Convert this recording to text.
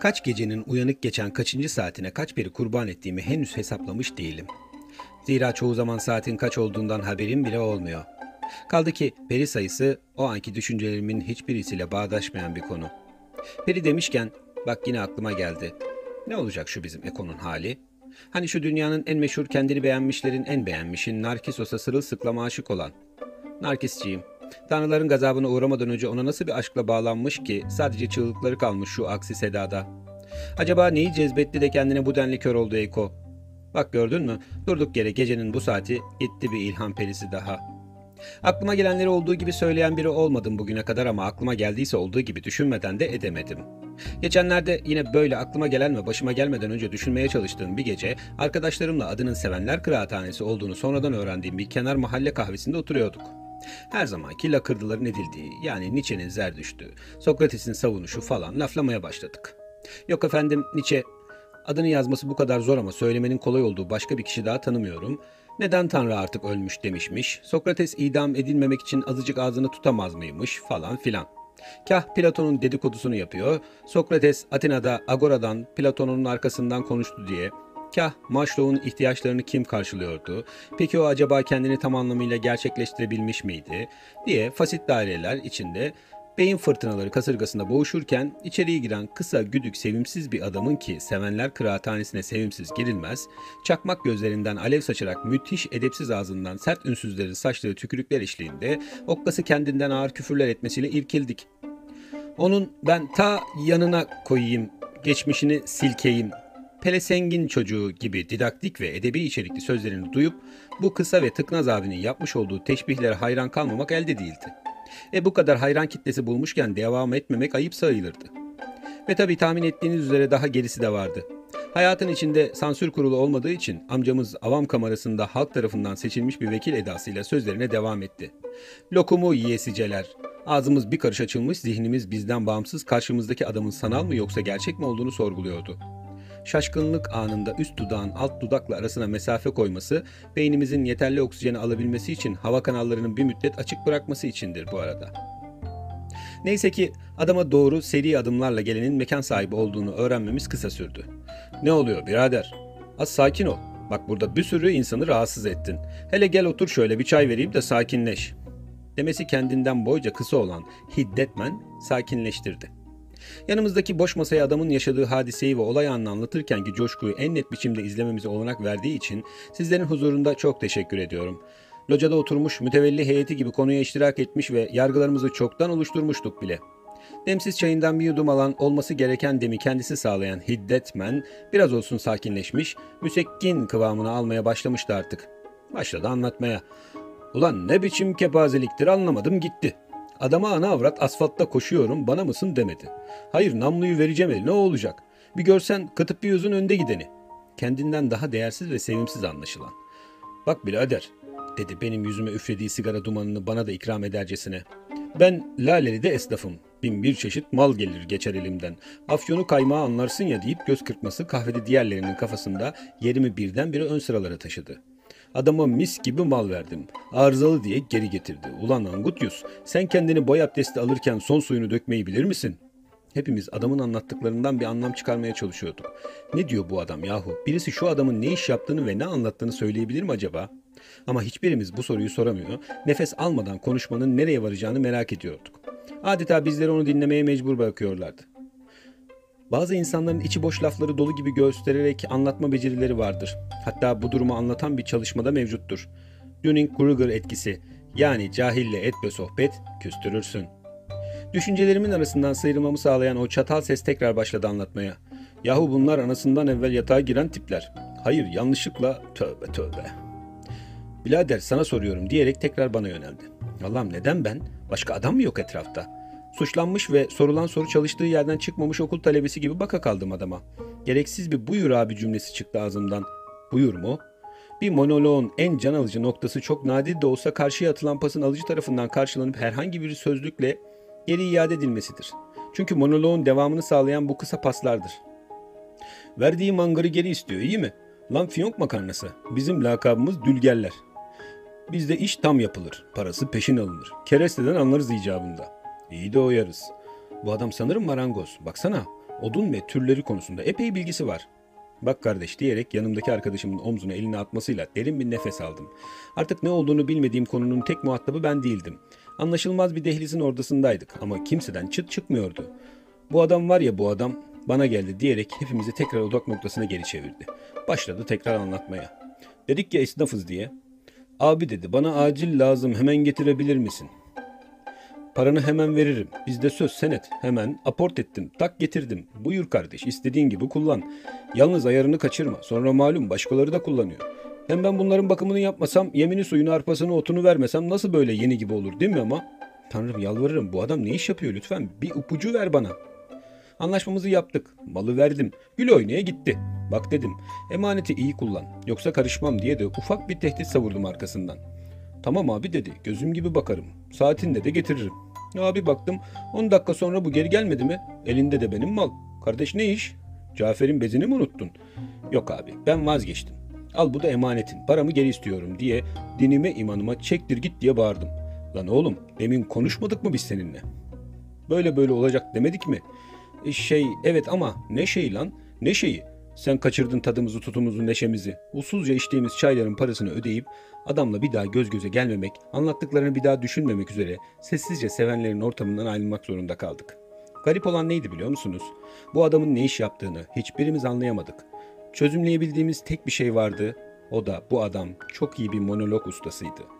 Kaç gecenin uyanık geçen kaçıncı saatine kaç peri kurban ettiğimi henüz hesaplamış değilim. Zira çoğu zaman saatin kaç olduğundan haberim bile olmuyor. Kaldı ki peri sayısı o anki düşüncelerimin hiçbirisiyle bağdaşmayan bir konu. Peri demişken bak yine aklıma geldi. Ne olacak şu bizim Eko'nun hali? Hani şu dünyanın en meşhur kendini beğenmişlerin en beğenmişin Narkisos'a sırılsıklama aşık olan. Narkisçiyim. Tanrıların gazabına uğramadan önce ona nasıl bir aşkla bağlanmış ki sadece çığlıkları kalmış şu aksi sedada. Acaba neyi cezbetti de kendine bu denli kör oldu Eko? Bak gördün mü? Durduk yere gecenin bu saati gitti bir ilham perisi daha. Aklıma gelenleri olduğu gibi söyleyen biri olmadım bugüne kadar ama aklıma geldiyse olduğu gibi düşünmeden de edemedim. Geçenlerde yine böyle aklıma gelen ve başıma gelmeden önce düşünmeye çalıştığım bir gece arkadaşlarımla adının Sevenler Kıraathanesi olduğunu sonradan öğrendiğim bir kenar mahalle kahvesinde oturuyorduk. Her zamanki lakırdıların edildiği yani Nietzsche'nin zerdüştü, Sokrates'in savunuşu falan laflamaya başladık. Yok efendim Nietzsche adını yazması bu kadar zor ama söylemenin kolay olduğu başka bir kişi daha tanımıyorum. Neden Tanrı artık ölmüş demişmiş, Sokrates idam edilmemek için azıcık ağzını tutamaz mıymış falan filan. Kah Platon'un dedikodusunu yapıyor, Sokrates Atina'da Agora'dan Platon'un arkasından konuştu diye Kah Maslow'un ihtiyaçlarını kim karşılıyordu? Peki o acaba kendini tam anlamıyla gerçekleştirebilmiş miydi? diye fasit daireler içinde beyin fırtınaları kasırgasında boğuşurken içeriye giren kısa güdük sevimsiz bir adamın ki sevenler kıraathanesine sevimsiz girilmez, çakmak gözlerinden alev saçarak müthiş edepsiz ağzından sert ünsüzlerin saçtığı tükürükler eşliğinde okkası kendinden ağır küfürler etmesiyle irkildik. Onun ben ta yanına koyayım, geçmişini silkeyim, pelesengin çocuğu gibi didaktik ve edebi içerikli sözlerini duyup bu kısa ve tıknaz abinin yapmış olduğu teşbihlere hayran kalmamak elde değildi. E bu kadar hayran kitlesi bulmuşken devam etmemek ayıp sayılırdı. Ve tabii tahmin ettiğiniz üzere daha gerisi de vardı. Hayatın içinde sansür kurulu olmadığı için amcamız avam kamerasında halk tarafından seçilmiş bir vekil edasıyla sözlerine devam etti. Lokumu yiyesiceler. Ağzımız bir karış açılmış, zihnimiz bizden bağımsız karşımızdaki adamın sanal mı yoksa gerçek mi olduğunu sorguluyordu. Şaşkınlık anında üst dudağın alt dudakla arasına mesafe koyması, beynimizin yeterli oksijeni alabilmesi için hava kanallarının bir müddet açık bırakması içindir bu arada. Neyse ki adama doğru seri adımlarla gelenin mekan sahibi olduğunu öğrenmemiz kısa sürdü. Ne oluyor birader? Az sakin ol. Bak burada bir sürü insanı rahatsız ettin. Hele gel otur şöyle bir çay vereyim de sakinleş. Demesi kendinden boyca kısa olan Hiddetmen sakinleştirdi. Yanımızdaki boş masaya adamın yaşadığı hadiseyi ve olay anını anlatırken ki coşkuyu en net biçimde izlememize olanak verdiği için sizlerin huzurunda çok teşekkür ediyorum. Locada oturmuş mütevelli heyeti gibi konuya iştirak etmiş ve yargılarımızı çoktan oluşturmuştuk bile. Demsiz çayından bir yudum alan olması gereken demi kendisi sağlayan Hiddetmen biraz olsun sakinleşmiş, müsekkin kıvamını almaya başlamıştı artık. Başladı anlatmaya. Ulan ne biçim kepazeliktir anlamadım gitti. Adama ana avrat asfaltta koşuyorum bana mısın demedi. Hayır namluyu vereceğim eline o olacak. Bir görsen katıp bir yüzün önde gideni. Kendinden daha değersiz ve sevimsiz anlaşılan. Bak birader dedi benim yüzüme üflediği sigara dumanını bana da ikram edercesine. Ben Laleli'de esnafım. Bin bir çeşit mal gelir geçer elimden. Afyonu kaymağı anlarsın ya deyip göz kırpması kahvede diğerlerinin kafasında yerimi birdenbire ön sıralara taşıdı. Adama mis gibi mal verdim. Arızalı diye geri getirdi. Ulan Angutyus sen kendini boy abdesti alırken son suyunu dökmeyi bilir misin? Hepimiz adamın anlattıklarından bir anlam çıkarmaya çalışıyorduk. Ne diyor bu adam yahu? Birisi şu adamın ne iş yaptığını ve ne anlattığını söyleyebilir mi acaba? Ama hiçbirimiz bu soruyu soramıyor. Nefes almadan konuşmanın nereye varacağını merak ediyorduk. Adeta bizleri onu dinlemeye mecbur bırakıyorlardı. Bazı insanların içi boş lafları dolu gibi göstererek anlatma becerileri vardır. Hatta bu durumu anlatan bir çalışmada mevcuttur. Dunning-Kruger etkisi yani cahille et sohbet küstürürsün. Düşüncelerimin arasından sıyrılmamı sağlayan o çatal ses tekrar başladı anlatmaya. Yahu bunlar anasından evvel yatağa giren tipler. Hayır yanlışlıkla tövbe tövbe. Bilader sana soruyorum diyerek tekrar bana yöneldi. Allah'ım neden ben? Başka adam mı yok etrafta? Suçlanmış ve sorulan soru çalıştığı yerden çıkmamış okul talebesi gibi baka kaldım adama. Gereksiz bir buyur abi cümlesi çıktı ağzımdan. Buyur mu? Bir monoloğun en can alıcı noktası çok nadir de olsa karşıya atılan pasın alıcı tarafından karşılanıp herhangi bir sözlükle geri iade edilmesidir. Çünkü monoloğun devamını sağlayan bu kısa paslardır. Verdiği mangarı geri istiyor iyi mi? Lan fiyonk makarnası. Bizim lakabımız dülgerler. Bizde iş tam yapılır. Parası peşin alınır. Keresteden anlarız icabında. İyi de oyarız. Bu adam sanırım marangoz. Baksana odun ve türleri konusunda epey bilgisi var. Bak kardeş diyerek yanımdaki arkadaşımın omzuna elini atmasıyla derin bir nefes aldım. Artık ne olduğunu bilmediğim konunun tek muhatabı ben değildim. Anlaşılmaz bir dehlizin ordasındaydık ama kimseden çıt çıkmıyordu. Bu adam var ya bu adam bana geldi diyerek hepimizi tekrar odak noktasına geri çevirdi. Başladı tekrar anlatmaya. Dedik ya esnafız diye. Abi dedi bana acil lazım hemen getirebilir misin? Paranı hemen veririm. Bizde söz senet. Hemen aport ettim. Tak getirdim. Buyur kardeş istediğin gibi kullan. Yalnız ayarını kaçırma. Sonra malum başkaları da kullanıyor. Hem ben bunların bakımını yapmasam, yemini suyunu arpasını otunu vermesem nasıl böyle yeni gibi olur değil mi ama? Tanrım yalvarırım bu adam ne iş yapıyor lütfen bir ipucu ver bana. Anlaşmamızı yaptık. Malı verdim. Gül oynaya gitti. Bak dedim emaneti iyi kullan. Yoksa karışmam diye de ufak bir tehdit savurdum arkasından. Tamam abi dedi. Gözüm gibi bakarım. Saatinde de getiririm. Abi baktım 10 dakika sonra bu geri gelmedi mi? Elinde de benim mal. Kardeş ne iş? Cafer'in bezini mi unuttun? Yok abi ben vazgeçtim. Al bu da emanetin. Paramı geri istiyorum diye dinime imanıma çektir git diye bağırdım. Lan oğlum demin konuşmadık mı biz seninle? Böyle böyle olacak demedik mi? E şey evet ama ne şey lan? Ne şeyi? Sen kaçırdın tadımızı tutumuzu neşemizi. Usulca içtiğimiz çayların parasını ödeyip adamla bir daha göz göze gelmemek, anlattıklarını bir daha düşünmemek üzere sessizce sevenlerin ortamından ayrılmak zorunda kaldık. Garip olan neydi biliyor musunuz? Bu adamın ne iş yaptığını hiçbirimiz anlayamadık. Çözümleyebildiğimiz tek bir şey vardı. O da bu adam çok iyi bir monolog ustasıydı.